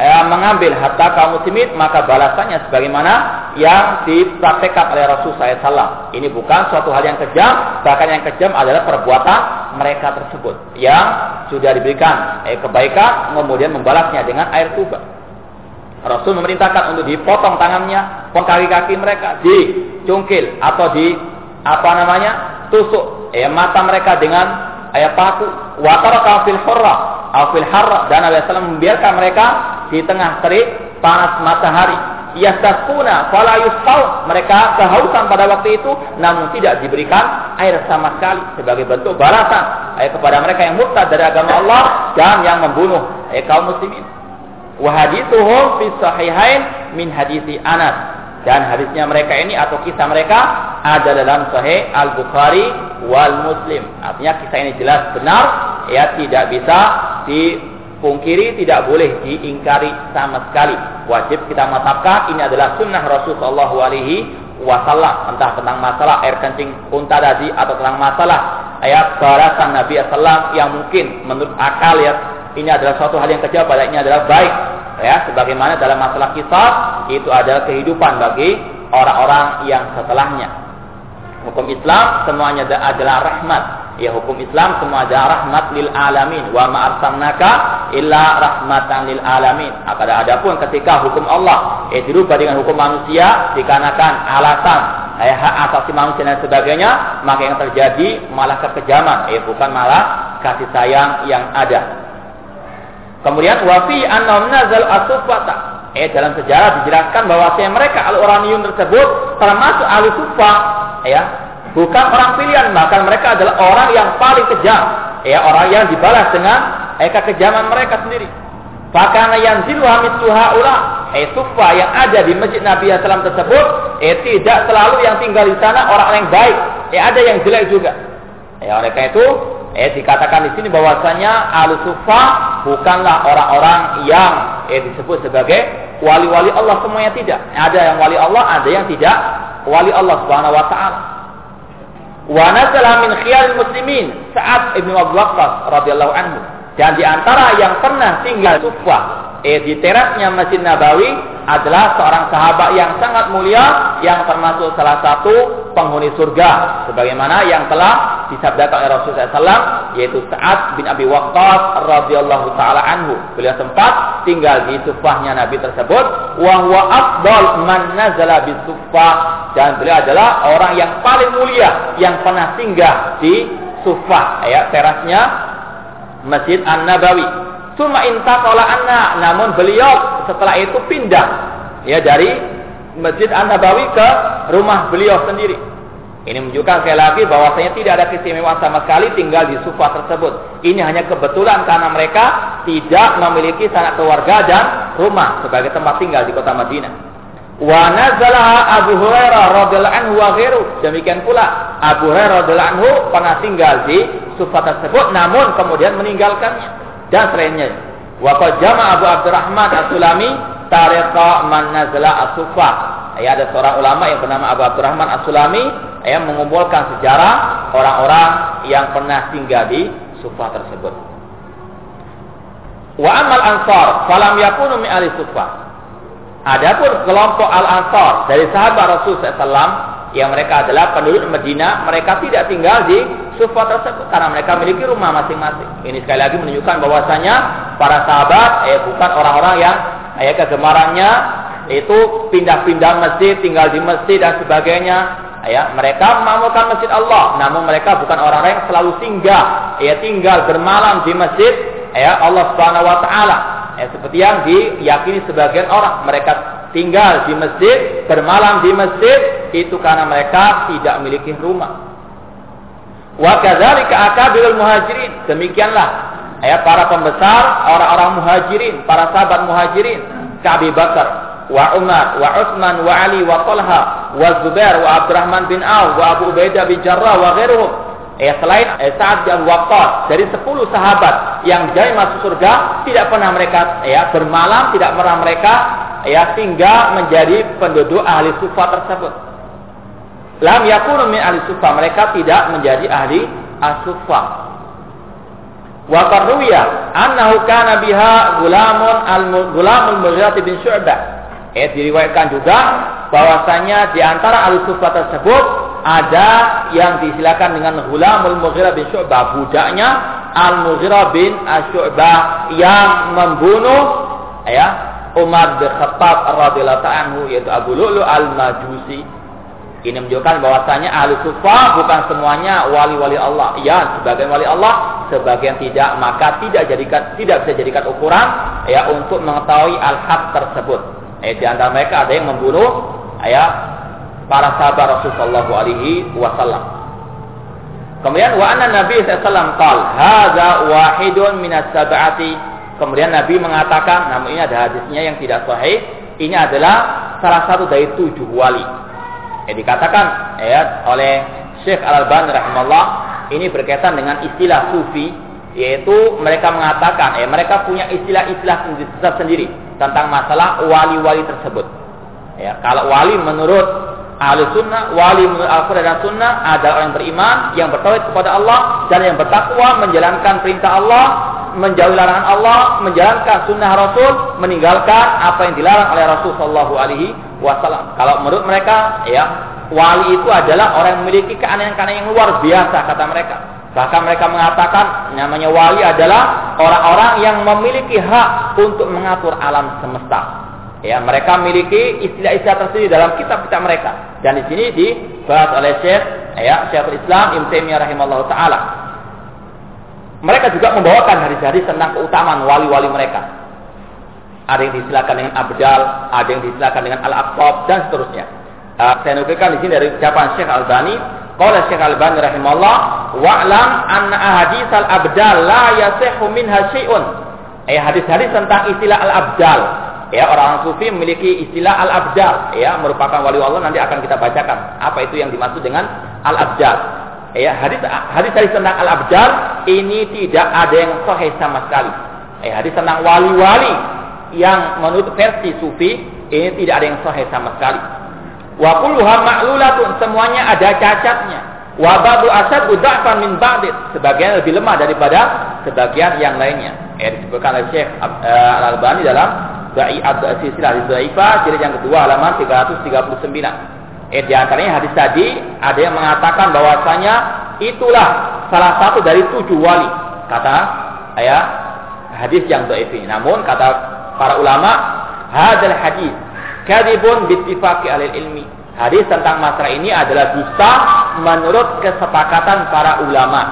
eh, mengambil harta kaum muslimin maka balasannya sebagaimana yang dipraktekkan oleh Rasul SAW. Ini bukan suatu hal yang kejam, bahkan yang kejam adalah perbuatan mereka tersebut yang sudah diberikan eh, kebaikan kemudian membalasnya dengan air tuba. Rasul memerintahkan untuk dipotong tangannya, kaki-kaki mereka, dicungkil atau di apa namanya tusuk eh, mata mereka dengan ayat paku. Wataraka fil hurra, fil harra dan Nabi SAW membiarkan mereka di tengah terik panas matahari. Yastasquna fala yusqau. Mereka kehausan pada waktu itu namun tidak diberikan air sama sekali sebagai bentuk balasan eh, kepada mereka yang murtad dari agama Allah dan yang membunuh eh, kaum muslimin. Wa hadithuhum fi sahihain min hadithi Anas. Dan hadisnya mereka ini atau kisah mereka ada dalam Sahih Al-Bukhari wal Muslim. Artinya kisah ini jelas benar, ya tidak bisa di pungkiri tidak boleh diingkari sama sekali. Wajib kita matapkan ini adalah sunnah Rasul Shallallahu Alaihi Wasallam entah tentang masalah air kencing unta tadi atau tentang masalah ayat balasan Nabi Sallam yang mungkin menurut akal ya ini adalah suatu hal yang kecil pada ini adalah baik ya. Sebagaimana dalam masalah kisah itu adalah kehidupan bagi orang-orang yang setelahnya. Hukum Islam semuanya adalah rahmat. Ya hukum Islam semua ada rahmat lil alamin. Wa ma arsalnaka illa rahmatan lil alamin. Akan adapun ketika hukum Allah ya dirubah dengan hukum manusia dikarenakan alasan ya, hak asasi manusia dan sebagainya, maka yang terjadi malah kekejaman, eh bukan malah kasih sayang yang ada. Kemudian wafi annahum nazal asufata. Eh dalam sejarah dijelaskan bahwa mereka al-Uraniyun tersebut termasuk ahli sufa ya bukan orang pilihan bahkan mereka adalah orang yang paling kejam ya orang yang dibalas dengan eh, kekejaman mereka sendiri Fakana yang zilu tuha ula eh sufa yang ada di masjid Nabi SAW tersebut eh tidak selalu yang tinggal di sana orang yang baik eh ada yang jelek juga. Ya, oleh karena itu, eh dikatakan di sini bahwasanya al-sufa bukanlah orang-orang yang eh disebut sebagai wali-wali Allah semuanya tidak. Ada yang wali Allah, ada yang tidak wali Allah Subhanahu wa taala. Wa nazala muslimin saat Ibnu Abu Waqqas radhiyallahu anhu. Dan di antara yang pernah tinggal Sufah eh di terasnya Masjid Nabawi adalah seorang sahabat yang sangat mulia yang termasuk salah satu penghuni surga sebagaimana yang telah disabdakan oleh Rasulullah SAW yaitu Sa'ad bin Abi Waqqas radhiyallahu taala anhu. Beliau sempat tinggal di sufahnya Nabi tersebut wa huwa afdal man nazala bi sufah dan beliau adalah orang yang paling mulia yang pernah singgah di sufah ya terasnya Masjid An-Nabawi. Suma intaqala anna, namun beliau setelah itu pindah ya dari Masjid An-Nabawi ke rumah beliau sendiri. Ini menunjukkan sekali lagi bahwasanya tidak ada keistimewaan sama sekali tinggal di sufa tersebut. Ini hanya kebetulan karena mereka tidak memiliki sanak keluarga dan rumah sebagai tempat tinggal di kota Madinah. Wa nazalaha Abu Hurairah radhiyallahu anhu wa ghairu. Demikian pula Abu Hurairah radhiyallahu anhu pernah tinggal di sufa tersebut namun kemudian meninggalkannya dan selainnya. Wa qad jama Abu Abdurrahman As-Sulami tariqa man nazala as-sufa. Ya, ada seorang ulama yang bernama Abu Abdurrahman As-Sulami yang mengumpulkan sejarah orang-orang yang pernah tinggal di sufa tersebut. Wa amal ansar falam yakunu min ahli sufa. Adapun kelompok al-ansar dari sahabat Rasul SAW yang mereka adalah penduduk Medina, mereka tidak tinggal di Sufa tersebut karena mereka memiliki rumah masing-masing. Ini sekali lagi menunjukkan bahwasanya para sahabat eh bukan orang-orang yang eh kegemarannya itu pindah-pindah masjid, tinggal di masjid dan sebagainya. Ya, mereka memakmurkan masjid Allah, namun mereka bukan orang-orang yang selalu singgah, ya tinggal bermalam di masjid ya Allah Subhanahu wa taala. Ya, seperti yang diyakini sebagian orang, mereka tinggal di masjid, bermalam di masjid itu karena mereka tidak memiliki rumah. Wa kadzalika akabirul muhajirin. Demikianlah ya para pembesar orang-orang muhajirin, para sahabat muhajirin, Ka'bi Bakar, wa Umar, wa Utsman, wa Ali, wa Talha, wa Zubair, wa Abdurrahman bin Auf, wa Abu Ubaidah bin Jarrah, wa ghairuhum. Ya selain eh, Sa'ad bin Waqqas dari 10 sahabat yang jadi masuk surga tidak pernah mereka ya bermalam tidak pernah mereka ya sehingga menjadi penduduk ahli sufa tersebut. Lam yakunu min ahli sufa, mereka tidak menjadi ahli as-sufa. Wa qarruya annahu kana biha gulamun al-gulamul bin Syu'bah. Eh diriwayatkan juga bahwasanya di antara ahli sufa tersebut ada yang disilakan dengan gulamul Mughirah bin Syu'bah, budaknya Al-Mughirah bin Syu'bah yang membunuh ya Umar bin Khattab radhiyallahu anhu yaitu Abu Lu'lu al-Majusi. Ini menunjukkan bahwasanya ahli sufa bukan semuanya wali-wali Allah. Ya, sebagian wali Allah, sebagian tidak, maka tidak jadikan tidak bisa jadikan ukuran ya untuk mengetahui al-haq tersebut. Eh, di antara mereka ada yang membunuh ya para sahabat Rasulullah alaihi wasallam. Kemudian wa anna Nabi wasallam qala, "Hadza wahidun minas sab'ati Kemudian Nabi mengatakan, namun ini ada hadisnya yang tidak sahih. Ini adalah salah satu dari tujuh wali. Ya, dikatakan ya, oleh Syekh Al-Albani rahimahullah ini berkaitan dengan istilah sufi yaitu mereka mengatakan ya mereka punya istilah-istilah sendiri tentang masalah wali-wali tersebut. Ya, kalau wali menurut ahli sunnah, wali menurut Al-Quran dan sunnah adalah orang yang beriman, yang bertauhid kepada Allah dan yang bertakwa menjalankan perintah Allah menjauhi larangan Allah, menjalankan sunnah Rasul, meninggalkan apa yang dilarang oleh Rasul Shallallahu Alaihi Wasallam. Kalau menurut mereka, ya wali itu adalah orang yang memiliki keanehan-keanehan yang luar biasa kata mereka. Bahkan mereka mengatakan namanya wali adalah orang-orang yang memiliki hak untuk mengatur alam semesta. Ya, mereka memiliki istilah-istilah tersendiri dalam kitab-kitab mereka. Dan di sini dibahas oleh Syekh ya, Syekhul Islam Ibnu Taimiyah rahimahullah taala. Mereka juga membawakan hadis-hadis tentang keutamaan wali-wali mereka. Ada yang disilakan dengan abdal, ada yang disilakan dengan al-aqtab dan seterusnya. Uh, saya nukilkan di sini dari ucapan Syekh Al-Bani. Qala Syekh Al-Bani rahimahullah, "Wa'lam anna ahadits al-abdal la yasihu minha syai'un." Eh hadis-hadis tentang istilah al-abdal. Ya, orang sufi memiliki istilah al-abdal, ya, merupakan wali Allah nanti akan kita bacakan. Apa itu yang dimaksud dengan al-abdal. Ya, hadis hadis hadis tentang al-abdal ini tidak ada yang sahih sama sekali. Ya, hadis tentang wali-wali yang menurut versi sufi ini tidak ada yang sahih sama sekali. Wa kulluha ma'lulatun, semuanya ada cacatnya. Wa ba'du asadu da'fan min ba'did, sebagian lebih lemah daripada sebagian yang lainnya. Eh disebutkan oleh Syekh uh, Al-Albani dalam Da'i Silsilah Dhaifah jilid yang kedua halaman 339. Eh di antaranya hadis tadi ada yang mengatakan bahwasanya itulah salah satu dari tujuh wali kata ya hadis yang dhaif ini. Namun kata para ulama hadal hadis kadibun bittifaqi alil ilmi. Hadis tentang masalah ini adalah dusta menurut kesepakatan para ulama.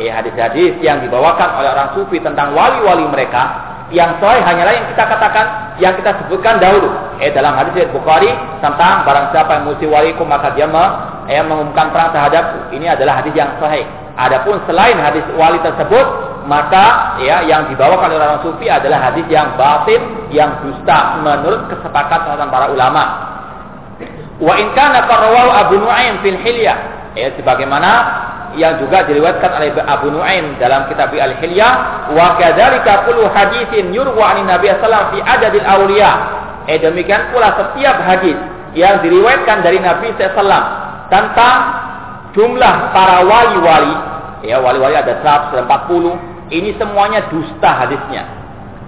Eh hadis-hadis yang dibawakan oleh orang sufi tentang wali-wali mereka yang sahih hanyalah yang kita katakan, yang kita sebutkan dahulu. Eh dalam hadis Bukhari tentang barang siapa yang musi walikum maka dia eh, mengumumkan perang terhadapku. Ini adalah hadis yang sahih. Adapun selain hadis wali tersebut, maka ya yang dibawakan oleh orang sufi adalah hadis yang batin, yang dusta menurut kesepakatan para ulama. Wa in kana Abu Nu'aim fil hilyah. Ya sebagaimana yang juga diriwayatkan oleh Abu Nuaim dalam kitab Al-Hilyah wa kadzalika kullu haditsin yurwa an Nabi sallallahu fi adadil awliya. Eh demikian pula setiap hadis yang diriwayatkan dari Nabi sallallahu tentang jumlah para wali-wali, ya wali-wali ada 140, ini semuanya dusta hadisnya.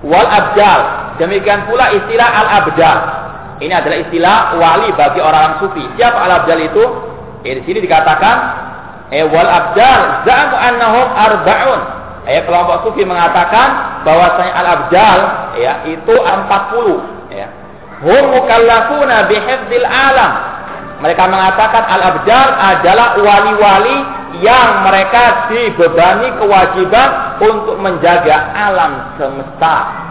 Wal abdal, demikian pula istilah al-abdal. Ini adalah istilah wali bagi orang sufi. Siapa al-abdal itu? Eh, di sini dikatakan eh wal abdal za'amu annahum arba'un eh kelompok sufi mengatakan bahwasanya al abdal ya itu 40 ya hum mukallafuna bihifdzil alam mereka mengatakan al abdal adalah wali-wali yang mereka dibebani kewajiban untuk menjaga alam semesta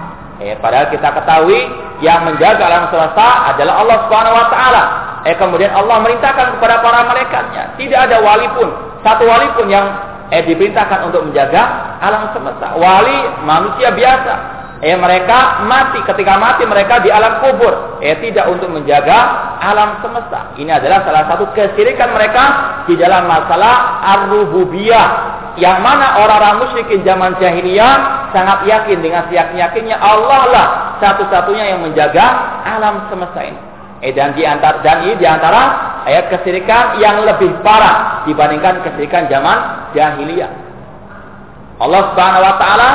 Eh, padahal kita ketahui yang menjaga alam semesta adalah Allah Subhanahu wa taala. Eh kemudian Allah merintahkan kepada para malaikatnya, tidak ada wali pun satu wali pun yang eh diperintahkan untuk menjaga alam semesta. Wali manusia biasa. Eh mereka mati ketika mati mereka di alam kubur. Eh tidak untuk menjaga alam semesta. Ini adalah salah satu kesirikan mereka di dalam masalah ar-rububiyah. Yang mana orang-orang musyrikin zaman jahiliyah sangat yakin dengan siyak-yakinnya Allah lah satu-satunya yang menjaga alam semesta ini. Eh dan di antara dan ini di antara ayat kesirikan yang lebih parah dibandingkan kesirikan zaman jahiliyah. Allah Subhanahu wa taala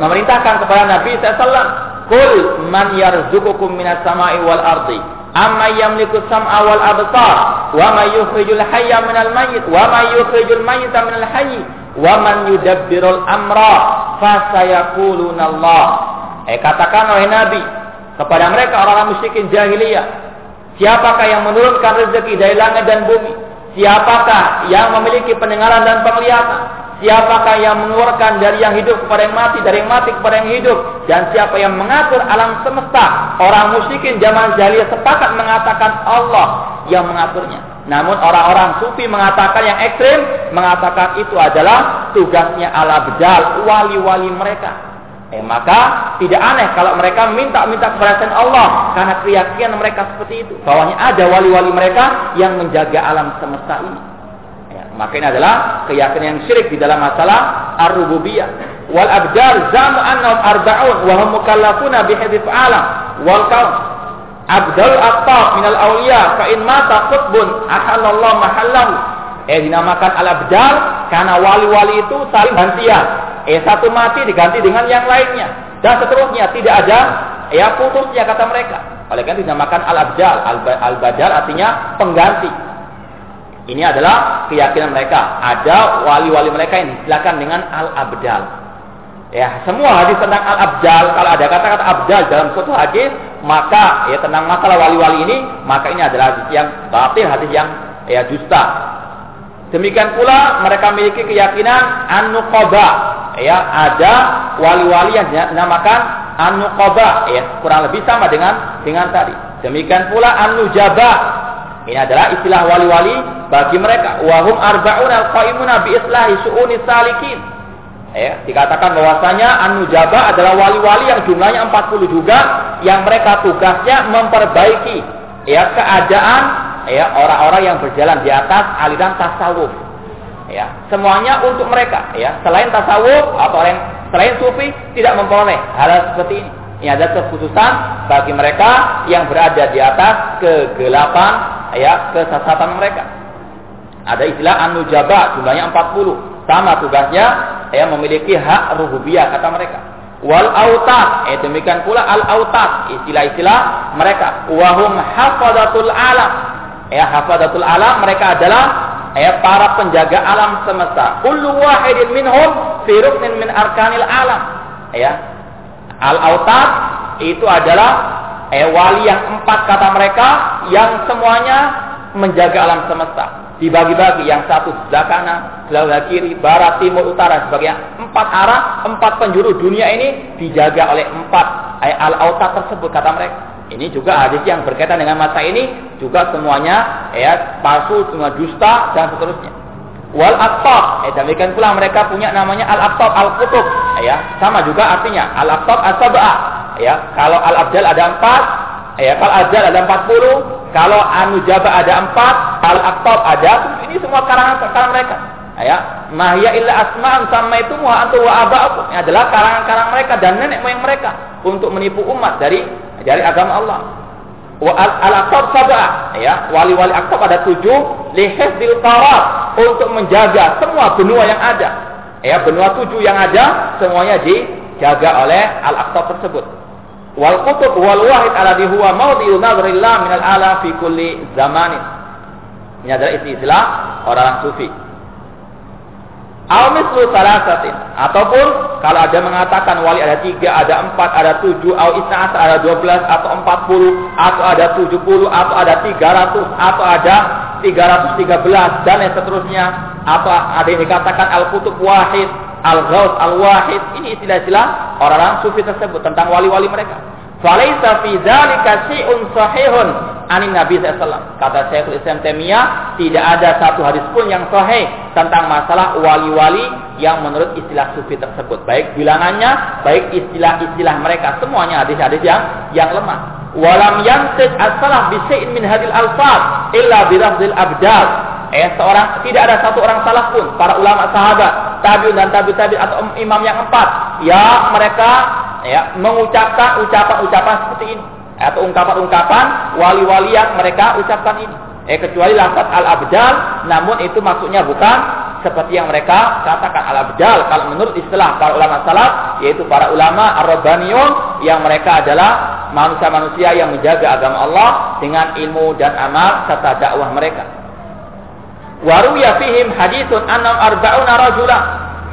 memerintahkan kepada Nabi sallallahu "Qul man yarzuqukum minas sama'i wal ardi." Amma yamliku sam'a wal absar wa ma yukhrijul hayya minal mayyit wa ma yukhrijul mayyita minal hayy wa man yudabbirul amra fasayaquluna Allah. Eh katakan oleh Nabi, kepada mereka orang-orang musyrikin jahiliyah. Siapakah yang menurunkan rezeki dari langit dan bumi? Siapakah yang memiliki pendengaran dan penglihatan? Siapakah yang mengeluarkan dari yang hidup kepada yang mati, dari yang mati kepada yang hidup? Dan siapa yang mengatur alam semesta? Orang musyrikin zaman jahiliyah sepakat mengatakan Allah yang mengaturnya. Namun orang-orang sufi mengatakan yang ekstrim, mengatakan itu adalah tugasnya ala bedal, wali-wali mereka. Eh, maka tidak aneh kalau mereka minta-minta kepada Allah karena keyakinan mereka seperti itu. Bahwanya ada wali-wali mereka yang menjaga alam semesta ini. Maka ini adalah keyakinan yang syirik di dalam masalah ar-rububiyah. Wal abdal zamu annahum arba'un wa hum mukallafuna bihadif alam wal kaun. Abdul Attab minal awliya fa in mata qutbun ahallallahu mahallahu. Eh dinamakan al-abdal karena wali-wali itu saling gantian eh satu mati diganti dengan yang lainnya dan seterusnya tidak ada ya putusnya kata mereka oleh karena dinamakan al-abdal al-badal artinya pengganti ini adalah keyakinan mereka ada wali-wali mereka yang diselakan dengan al-abdal ya semua hadis tentang al-abdal kalau ada kata-kata abdal dalam suatu hadis maka ya tentang masalah wali-wali ini maka ini adalah hadis yang batil hadis yang ya dusta Demikian pula mereka memiliki keyakinan an-nuqaba. Ya, ada wali-wali yang dinamakan an-nuqaba, ya, kurang lebih sama dengan dengan tadi. Demikian pula an-nujaba. Ini adalah istilah wali-wali bagi mereka. Wahum arba'un al-qaimuna bi islahi su'uni salikin. Ya, dikatakan bahwasanya an-nujaba adalah wali-wali yang jumlahnya 40 juga yang mereka tugasnya memperbaiki ya keadaan ya orang-orang yang berjalan di atas aliran tasawuf. Ya, semuanya untuk mereka ya. Selain tasawuf atau orang selain sufi tidak memperoleh hal seperti ini. Ini ada kekhususan bagi mereka yang berada di atas kegelapan ya kesesatan mereka. Ada istilah an-nujaba jumlahnya 40. Sama tugasnya ya memiliki hak rububiyah kata mereka. Wal autat, eh demikian pula al autat, istilah-istilah mereka. Wahum hafadatul alam. Ya hafadatul alam mereka adalah ya para penjaga alam semesta. Kullu wahidin minhum fi min arkanil alam. Ya. Al autat itu adalah eh wali yang empat kata mereka yang semuanya menjaga alam semesta dibagi-bagi yang satu sebelah kanan, sebelah kiri, barat, timur, utara sebagai empat arah, empat penjuru dunia ini dijaga oleh empat al-autat tersebut kata mereka. Ini juga hadis yang berkaitan dengan masa ini juga semuanya ya palsu, semua dusta dan seterusnya. Wal aqtab, eh, demikian pula mereka punya namanya al aqtab al kutub, ya sama juga artinya al aqtab as ya kalau al abdal ada empat, ya kalau abdal ada empat puluh, kalau anu jaba ada empat, al aktab ada, ini semua karangan-karangan mereka. Ya, mahya illa asma'an sama itu muha antu wa. Ini adalah karangan-karangan mereka dan nenek moyang mereka untuk menipu umat dari dari agama Allah. Wa al aktab sab'a, ya, wali-wali aktab ada tujuh lihifdzil qarar untuk menjaga semua benua yang ada. Ya, benua tujuh yang ada semuanya dijaga oleh al aktab tersebut. Wal qutub wal wahid alladhi huwa mawdi'u nadrillah minal ala fi kulli zamanin. Ini adalah istilah orang sufi. Al mislu salasatin ataupun kalau ada mengatakan wali ada tiga, ada empat, ada tujuh, atau isna ada dua belas, atau empat puluh, atau ada tujuh puluh, atau ada tiga ratus, atau ada tiga ratus tiga belas dan yang seterusnya, atau ada yang dikatakan al kutub wahid, al-ghaus al-wahid. Ini istilah-istilah orang-orang sufi tersebut tentang wali-wali mereka. Falaisa fi dzalika syai'un sahihun anin Nabi SAW. Kata Syekhul Islam Taimiyah, tidak ada satu hadis pun yang sahih tentang masalah wali-wali yang menurut istilah sufi tersebut. Baik bilangannya, baik istilah-istilah mereka, semuanya hadis-hadis yang yang lemah. Walam yantij as-salah bi min hadil alfaz illa bi abdal. Eh, seorang tidak ada satu orang salaf pun para ulama sahabat tabi'un dan tabi' tabi' atau imam yang empat ya mereka ya mengucapkan ucapan-ucapan seperti ini. Atau ungkapan-ungkapan wali-wali yang mereka ucapkan ini. Eh kecuali lafaz al-abdal namun itu maksudnya bukan seperti yang mereka katakan al-abdal kalau menurut istilah para ulama salaf yaitu para ulama ar-rabbaniyun yang mereka adalah manusia-manusia yang menjaga agama Allah dengan ilmu dan amal serta dakwah mereka Waruya fihim hadithun annam arba'una rajula.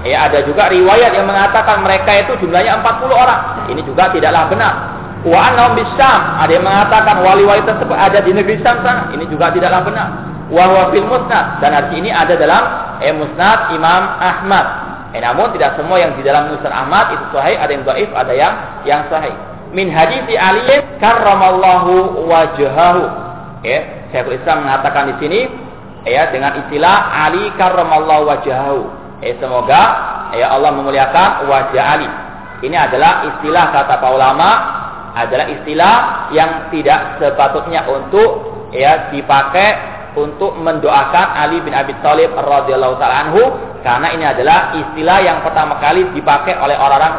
Ya, ada juga riwayat yang mengatakan mereka itu jumlahnya 40 orang. Ini juga tidaklah benar. Wa annahum bisyam. Ada yang mengatakan wali-wali tersebut ada di negeri Syam sana. Ini juga tidaklah benar. Wa huwa fil musnad. Dan hadis ini ada dalam eh, musnad Imam Ahmad. Eh, namun tidak semua yang di dalam musnad Ahmad itu sahih, ada yang dhaif, ada yang yang sahih. Min hadis Ali karramallahu wajhahu. Ya, Syekhul Islam mengatakan di sini ya dengan istilah Ali karramallahu wajahu. Ya, semoga ya Allah memuliakan wajah Ali. Ini adalah istilah kata para ulama adalah istilah yang tidak sepatutnya untuk ya dipakai untuk mendoakan Ali bin Abi Thalib radhiyallahu taala anhu karena ini adalah istilah yang pertama kali dipakai oleh orang-orang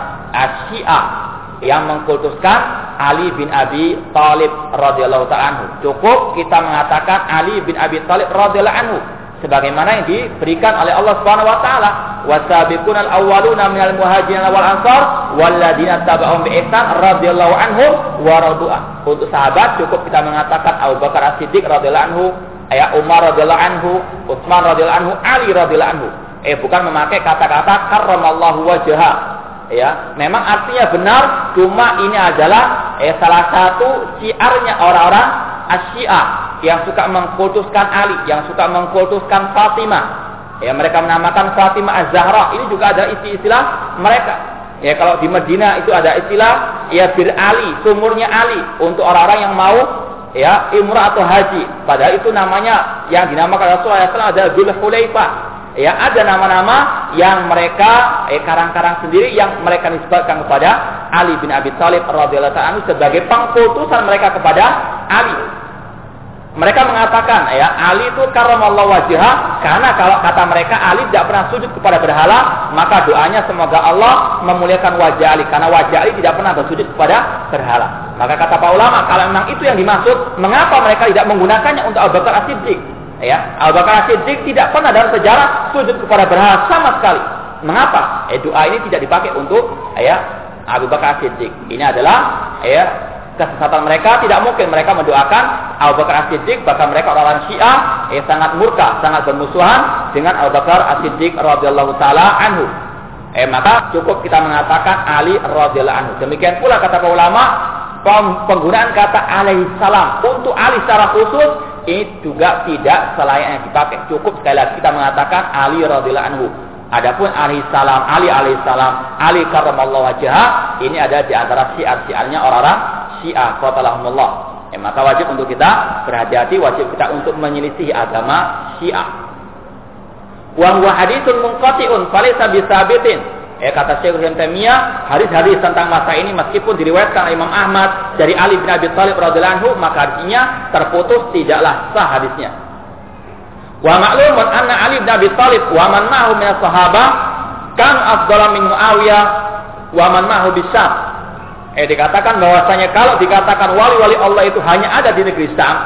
Syiah yang mengkultuskan Ali bin Abi Thalib radhiyallahu taala anhu. Cukup kita mengatakan Ali bin Abi Thalib radhiyallahu anhu sebagaimana yang diberikan oleh Allah Subhanahu wa taala wasabiqun al-awwaluna minal muhajirin wal ansar walladzina tabauhum bi ihsan radhiyallahu anhum wa. Untuk sahabat cukup kita mengatakan Abu Bakar As-Siddiq radhiyallahu anhu, ayat Umar radhiyallahu anhu, Utsman radhiyallahu anhu, Ali radhiyallahu anhu. Eh bukan memakai kata-kata karramallahu wajha ya memang artinya benar cuma ini adalah eh, salah satu siarnya orang-orang Asy'ah yang suka mengkultuskan Ali yang suka mengkultuskan Fatimah. Ya mereka menamakan Fatimah Az-Zahra. Ini juga ada istilah mereka. Ya kalau di Medina itu ada istilah ya bir Ali sumurnya Ali untuk orang-orang yang mau ya imrah atau haji. Padahal itu namanya yang dinamakan Rasulullah SAW adalah Dzul Hulaifah ya ada nama-nama yang mereka eh karang-karang sendiri yang mereka nisbatkan kepada Ali bin Abi Thalib radhiyallahu anhu sebagai pengkultusan mereka kepada Ali. Mereka mengatakan ya Ali itu Allah wajah karena kalau kata mereka Ali tidak pernah sujud kepada berhala maka doanya semoga Allah memuliakan wajah Ali karena wajah Ali tidak pernah bersujud kepada berhala. Maka kata para ulama kalau memang itu yang dimaksud mengapa mereka tidak menggunakannya untuk Abu Bakar As-Siddiq? Ya, Abu Bakar As-Siddiq tidak pernah dalam sejarah sujud kepada berhala sama sekali. Mengapa? Eh, doa ini tidak dipakai untuk ya Abu Bakar As-Siddiq. Ini adalah ya kesesatan mereka tidak mungkin mereka mendoakan Abu Bakar As-Siddiq bahkan mereka orang-orang Syiah eh, sangat murka sangat bermusuhan dengan Abu Bakar As-Siddiq radhiyallahu taala anhu eh maka cukup kita mengatakan Ali radhiyallahu anhu demikian pula kata para ulama penggunaan kata alaihi salam untuk Ali secara khusus ini juga tidak selayaknya dipakai cukup sekali lagi kita mengatakan Ali radhiyallahu anhu Adapun alaihi salam, Ali alaihi salam, Ali karramallahu wajah, ini ada di antara syiar-syiarnya orang-orang Syiah qatalahumullah. Eh, maka wajib untuk kita berhati-hati, wajib kita untuk menyelisih agama Syiah. Wa huwa haditsun munqati'un falaysa bisabitin. Eh kata Syekh Ibnu Taimiyah, hadis-hadis tentang masa ini meskipun diriwayatkan Imam Ahmad dari Ali bin Abi Thalib radhiyallahu anhu, maka artinya terputus tidaklah sah hadisnya. Wa ma'lumun anna Ali bin Abi Thalib wa man ma'hu min sahabah kan afdala min Muawiyah wa man ma'hu bisyam Eh dikatakan bahwasanya kalau dikatakan wali-wali Allah itu hanya ada di negeri Sam,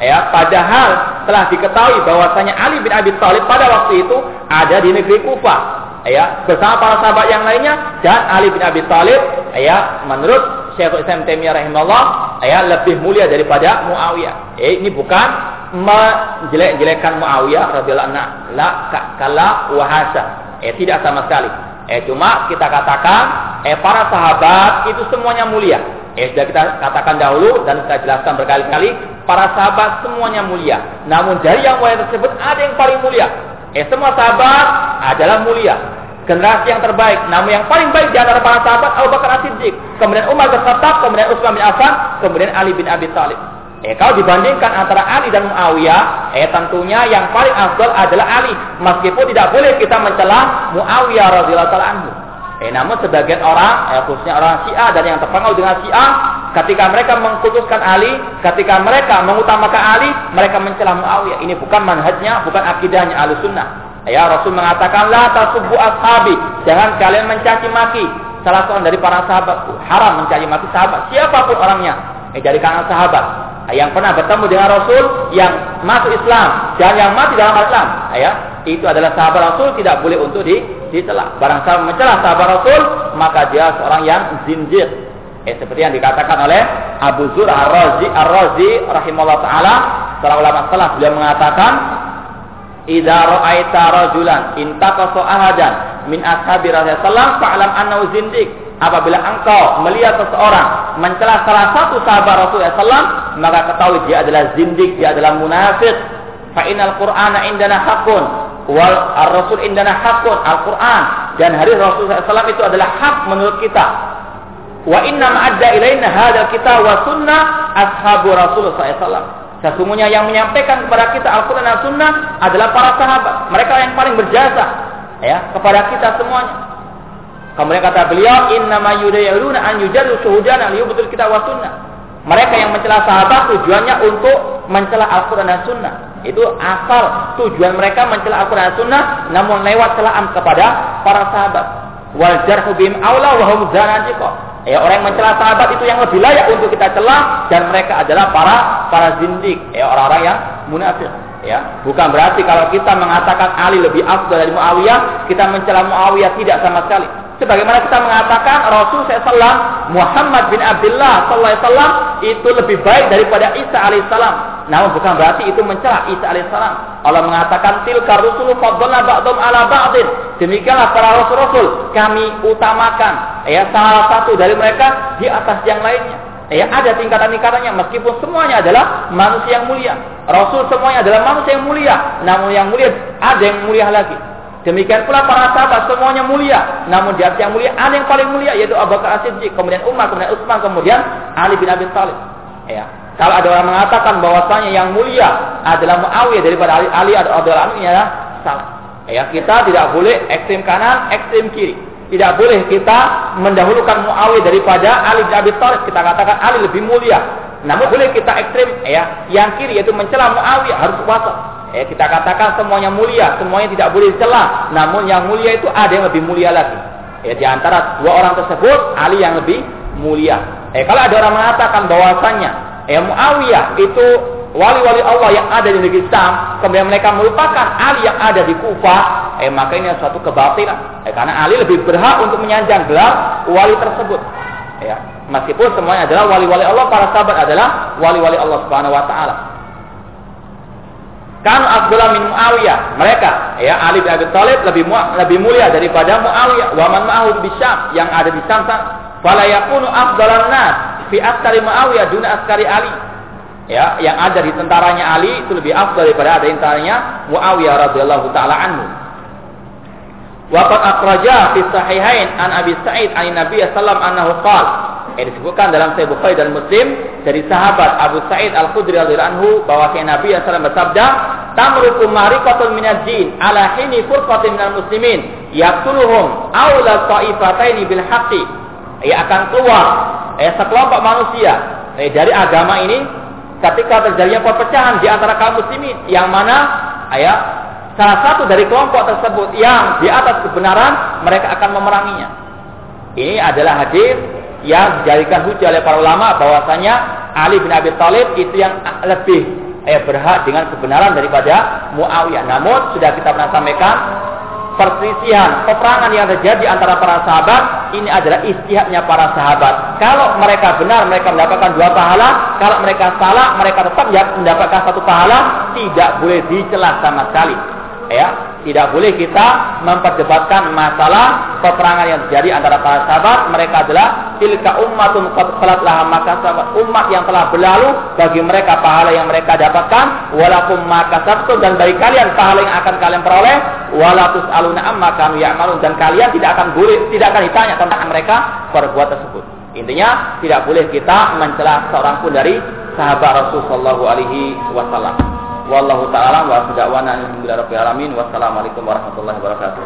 ya padahal telah diketahui bahwasanya Ali bin Abi Thalib pada waktu itu ada di negeri Kufah, ya bersama para sahabat yang lainnya dan Ali bin Abi Thalib, ya menurut Syekhul Islam Taimiyah rahimahullah, ya lebih mulia daripada Muawiyah. Eh ini bukan menjelek-jelekan Muawiyah radhiyallahu anhu, la kala wahasa. Eh tidak sama sekali. Eh cuma kita katakan eh para sahabat itu semuanya mulia. Eh sudah kita katakan dahulu dan kita jelaskan berkali-kali para sahabat semuanya mulia. Namun dari yang mulia tersebut ada yang paling mulia. Eh semua sahabat adalah mulia. Generasi yang terbaik. Namun yang paling baik di antara para sahabat Abu Bakar As-Siddiq, kemudian Umar bin kemudian Utsman bin Affan, kemudian Ali bin Abi Thalib. Eh, kalau dibandingkan antara Ali dan Muawiyah, eh tentunya yang paling afdal adalah Ali. Meskipun tidak boleh kita mencela Muawiyah radhiyallahu anhu. Eh, namun sebagian orang, eh, khususnya orang Syiah dan yang terpengaruh dengan Syiah, ketika mereka mengkhususkan Ali, ketika mereka mengutamakan Ali, mereka mencela Muawiyah. Ini bukan manhajnya, bukan akidahnya Ahlussunnah. Ya Rasul mengatakan la tasubbu ashabi, jangan kalian mencaci maki. Salah seorang dari para sahabat. Haram mencaci maki sahabat, siapa pun orangnya. Eh, dari kalangan sahabat. Yang pernah bertemu dengan Rasul yang masuk Islam. Dan yang mati dalam Islam. Ya. Itu adalah sahabat Rasul. Tidak boleh untuk di barang siapa mencela sahabat Rasul maka dia seorang yang zinjir eh, seperti yang dikatakan oleh Abu Zur Ar-Razi Ar-Razi rahimahullah taala seorang ulama salaf beliau mengatakan idza ra'aita rajulan intaqasa ahadan min ashabi Rasulullah fa'lam annahu zindiq apabila engkau melihat seseorang mencela salah satu sahabat Rasulullah SAW, maka ketahui dia adalah zindik, dia adalah munafik. Fa'inal Qur'ana indana hakun, wal ar-Rasul indana hakun, Al-Qur'an dan hari Rasulullah SAW itu adalah hak menurut kita. Wa inna ma'adda ilaina hadal kita wa sunnah ashabu Rasulullah SAW. Sesungguhnya yang menyampaikan kepada kita Al-Quran dan Sunnah adalah para sahabat. Mereka yang paling berjasa ya kepada kita semuanya. Kemudian kata beliau, "Innama yudayaluna an yujadu syuhudana liyubtul kita wa sunnah." Mereka yang mencela sahabat tujuannya untuk mencela Al-Quran dan Sunnah. Itu asal tujuan mereka mencela Al-Quran dan Sunnah, namun lewat celaan kepada para sahabat. Wal jarhu bim aula wa hum Ya, orang yang mencela sahabat itu yang lebih layak untuk kita celah dan mereka adalah para para zindik, ya orang-orang yang munafik. Ya, bukan berarti kalau kita mengatakan Ali lebih afdal dari Muawiyah, kita mencela Muawiyah tidak sama sekali. Sebagaimana kita mengatakan Rasul SAW Muhammad bin Abdullah SAW itu lebih baik daripada Isa alaihissalam. Namun bukan berarti itu mencela Isa alaihissalam. Allah mengatakan tilka rusulu ba'dhum ala ba'din. Demikianlah para rasul-rasul kami utamakan ya salah satu dari mereka di atas yang lainnya. Ya ada tingkatan-tingkatannya meskipun semuanya adalah manusia yang mulia. Rasul semuanya adalah manusia yang mulia. Namun yang mulia ada yang mulia lagi. Demikian pula para sahabat semuanya mulia. Namun di atas yang mulia ada yang paling mulia yaitu Abu Bakar As-Siddiq, kemudian Umar, kemudian Utsman, kemudian Ali bin Abi Thalib. Ya. Kalau ada orang mengatakan bahwasanya yang mulia adalah Muawiyah daripada Ali, Ali adalah ya salah. Ya, kita tidak boleh ekstrem kanan, ekstrem kiri. Tidak boleh kita mendahulukan Muawiyah daripada Ali bin Abi Thalib. Kita katakan Ali lebih mulia. Namun boleh kita ekstrim ya, yang kiri yaitu mencela Muawiyah harus wasat. Ya, kita katakan semuanya mulia, semuanya tidak boleh dicela. Namun yang mulia itu ada yang lebih mulia lagi. Ya, di antara dua orang tersebut, Ali yang lebih mulia. Eh, kalau ada orang mengatakan bahwasannya, ya Muawiyah itu wali-wali Allah yang ada di negeri Islam, kemudian mereka melupakan Ali yang ada di Kufah, eh maka ini suatu kebatilan. Eh, karena Ali lebih berhak untuk menyanjang gelar wali tersebut. Ya, meskipun semuanya adalah wali-wali Allah, para sahabat adalah wali-wali Allah Subhanahu wa taala. Kan Abdullah min Muawiyah. Mereka, ya Ali bin Abi Thalib lebih lebih mulia daripada Muawiyah. Wa man ma'ahu bisyam yang ada di Syam. Fala yakunu afdalan nas fi askari Muawiyah duna askari Ali. Ya, yang ada di tentaranya Ali itu lebih afdal daripada ada tentaranya Muawiyah radhiyallahu taala anhu. Waqad akhraja fi sahihain an Abi Sa'id an Nabi sallallahu annahu qala yang disebutkan dalam Sahih Bukhari dan Muslim dari sahabat Abu Sa'id Al-Khudri radhiyallahu anhu bahwa Nabi sallallahu bersabda tamruku mariqatun minal jin ala hini furqatin minal muslimin yaqtuluhum awla ta'ifataini bil haqqi ya akan keluar ya sekelompok manusia ya, dari agama ini ketika terjadinya perpecahan di antara kaum muslimin yang mana ya salah satu dari kelompok tersebut yang di atas kebenaran mereka akan memeranginya. Ini adalah hadis yang dijadikan hujah oleh para ulama bahwasanya Ali bin Abi Thalib itu yang lebih eh, berhak dengan kebenaran daripada Muawiyah. Namun sudah kita pernah sampaikan perselisihan, peperangan yang terjadi antara para sahabat ini adalah istihadnya para sahabat. Kalau mereka benar, mereka mendapatkan dua pahala. Kalau mereka salah, mereka tetap mendapatkan satu pahala. Tidak boleh dicela sama sekali ya tidak boleh kita memperdebatkan masalah peperangan yang terjadi antara para sahabat. Mereka adalah tilka ummatun qad khalat laha umat yang telah berlalu bagi mereka pahala yang mereka dapatkan. Walaupun maka sabtu dan bagi kalian pahala yang akan kalian peroleh. Walatus aluna amma kanu ya'malun dan kalian tidak akan boleh tidak akan ditanya tentang mereka perbuat tersebut. Intinya tidak boleh kita mencela seorang pun dari sahabat Rasulullah sallallahu alaihi wasallam Wallahu ta'ala wa sudawana alhamdulillah rabbil alamin. Wassalamualaikum warahmatullahi wabarakatuh.